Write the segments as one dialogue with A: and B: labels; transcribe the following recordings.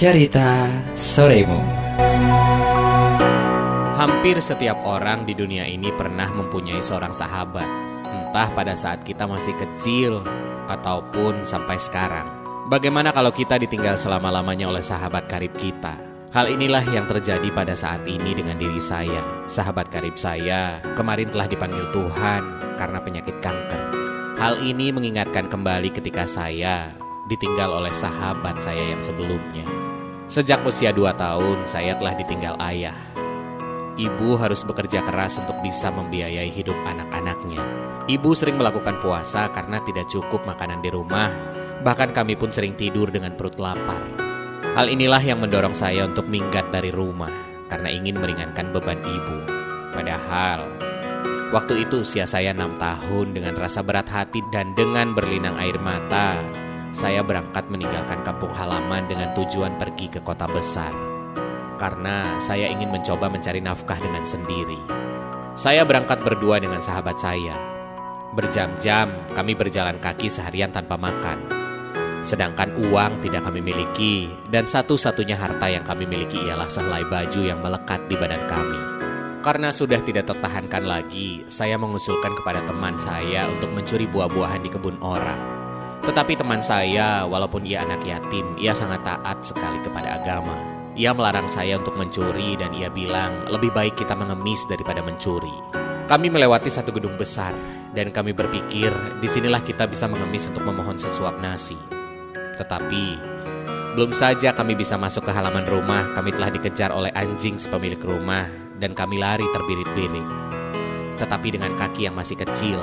A: Cerita Soremu
B: Hampir setiap orang di dunia ini pernah mempunyai seorang sahabat Entah pada saat kita masih kecil ataupun sampai sekarang Bagaimana kalau kita ditinggal selama-lamanya oleh sahabat karib kita? Hal inilah yang terjadi pada saat ini dengan diri saya Sahabat karib saya kemarin telah dipanggil Tuhan karena penyakit kanker Hal ini mengingatkan kembali ketika saya ditinggal oleh sahabat saya yang sebelumnya. Sejak usia dua tahun, saya telah ditinggal ayah. Ibu harus bekerja keras untuk bisa membiayai hidup anak-anaknya. Ibu sering melakukan puasa karena tidak cukup makanan di rumah, bahkan kami pun sering tidur dengan perut lapar. Hal inilah yang mendorong saya untuk minggat dari rumah karena ingin meringankan beban ibu. Padahal, waktu itu usia saya enam tahun dengan rasa berat hati dan dengan berlinang air mata, saya berangkat meninggalkan kampung halaman dengan tujuan pergi ke kota besar. Karena saya ingin mencoba mencari nafkah dengan sendiri. Saya berangkat berdua dengan sahabat saya. Berjam-jam kami berjalan kaki seharian tanpa makan. Sedangkan uang tidak kami miliki dan satu-satunya harta yang kami miliki ialah sehelai baju yang melekat di badan kami. Karena sudah tidak tertahankan lagi, saya mengusulkan kepada teman saya untuk mencuri buah-buahan di kebun orang. Tetapi teman saya, walaupun ia anak yatim, ia sangat taat sekali kepada agama. Ia melarang saya untuk mencuri dan ia bilang lebih baik kita mengemis daripada mencuri. Kami melewati satu gedung besar dan kami berpikir di sinilah kita bisa mengemis untuk memohon sesuap nasi. Tetapi belum saja kami bisa masuk ke halaman rumah, kami telah dikejar oleh anjing sepemilik rumah dan kami lari terbirit-birit. Tetapi dengan kaki yang masih kecil,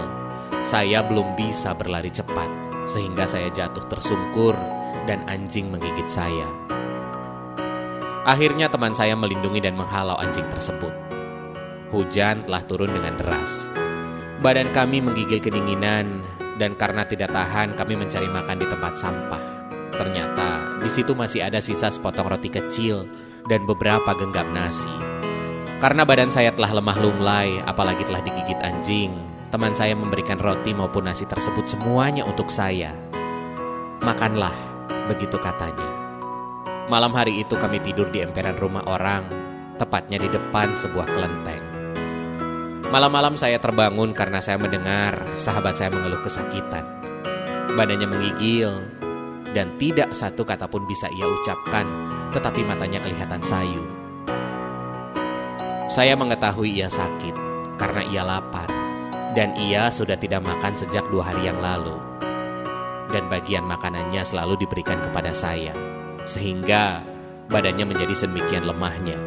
B: saya belum bisa berlari cepat sehingga saya jatuh tersungkur dan anjing menggigit saya. Akhirnya teman saya melindungi dan menghalau anjing tersebut. Hujan telah turun dengan deras. Badan kami menggigil kedinginan dan karena tidak tahan kami mencari makan di tempat sampah. Ternyata di situ masih ada sisa sepotong roti kecil dan beberapa genggam nasi. Karena badan saya telah lemah lunglai, apalagi telah digigit anjing, Teman saya memberikan roti maupun nasi tersebut semuanya untuk saya. Makanlah, begitu katanya. Malam hari itu kami tidur di emperan rumah orang, tepatnya di depan sebuah kelenteng. Malam-malam saya terbangun karena saya mendengar sahabat saya mengeluh kesakitan. Badannya menggigil, dan tidak satu kata pun bisa ia ucapkan, tetapi matanya kelihatan sayu. Saya mengetahui ia sakit karena ia lapar dan ia sudah tidak makan sejak dua hari yang lalu. Dan bagian makanannya selalu diberikan kepada saya, sehingga badannya menjadi sedemikian lemahnya.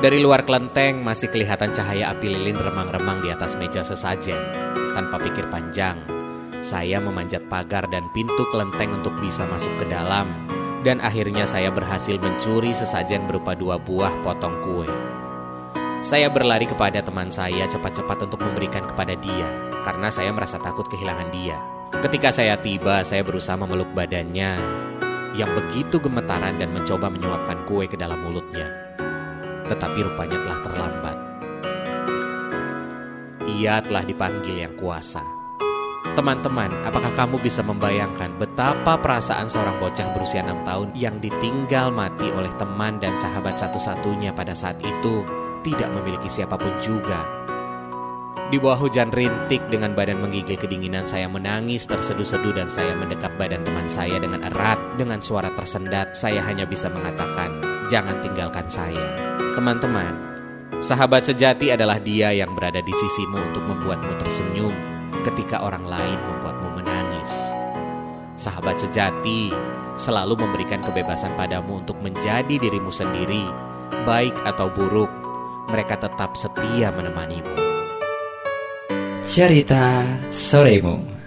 B: Dari luar kelenteng masih kelihatan cahaya api lilin remang-remang di atas meja sesajen. Tanpa pikir panjang, saya memanjat pagar dan pintu kelenteng untuk bisa masuk ke dalam, dan akhirnya saya berhasil mencuri sesajen berupa dua buah potong kue. Saya berlari kepada teman saya cepat-cepat untuk memberikan kepada dia karena saya merasa takut kehilangan dia. Ketika saya tiba, saya berusaha memeluk badannya yang begitu gemetaran dan mencoba menyuapkan kue ke dalam mulutnya. Tetapi rupanya telah terlambat. Ia telah dipanggil yang kuasa. Teman-teman, apakah kamu bisa membayangkan betapa perasaan seorang bocah berusia 6 tahun yang ditinggal mati oleh teman dan sahabat satu-satunya pada saat itu tidak memiliki siapa pun juga. Di bawah hujan rintik dengan badan menggigil kedinginan saya menangis terseduh-seduh dan saya mendekap badan teman saya dengan erat dengan suara tersendat saya hanya bisa mengatakan jangan tinggalkan saya. Teman-teman, sahabat sejati adalah dia yang berada di sisimu untuk membuatmu tersenyum ketika orang lain membuatmu menangis. Sahabat sejati selalu memberikan kebebasan padamu untuk menjadi dirimu sendiri, baik atau buruk mereka tetap setia menemanimu.
A: Cerita Soremu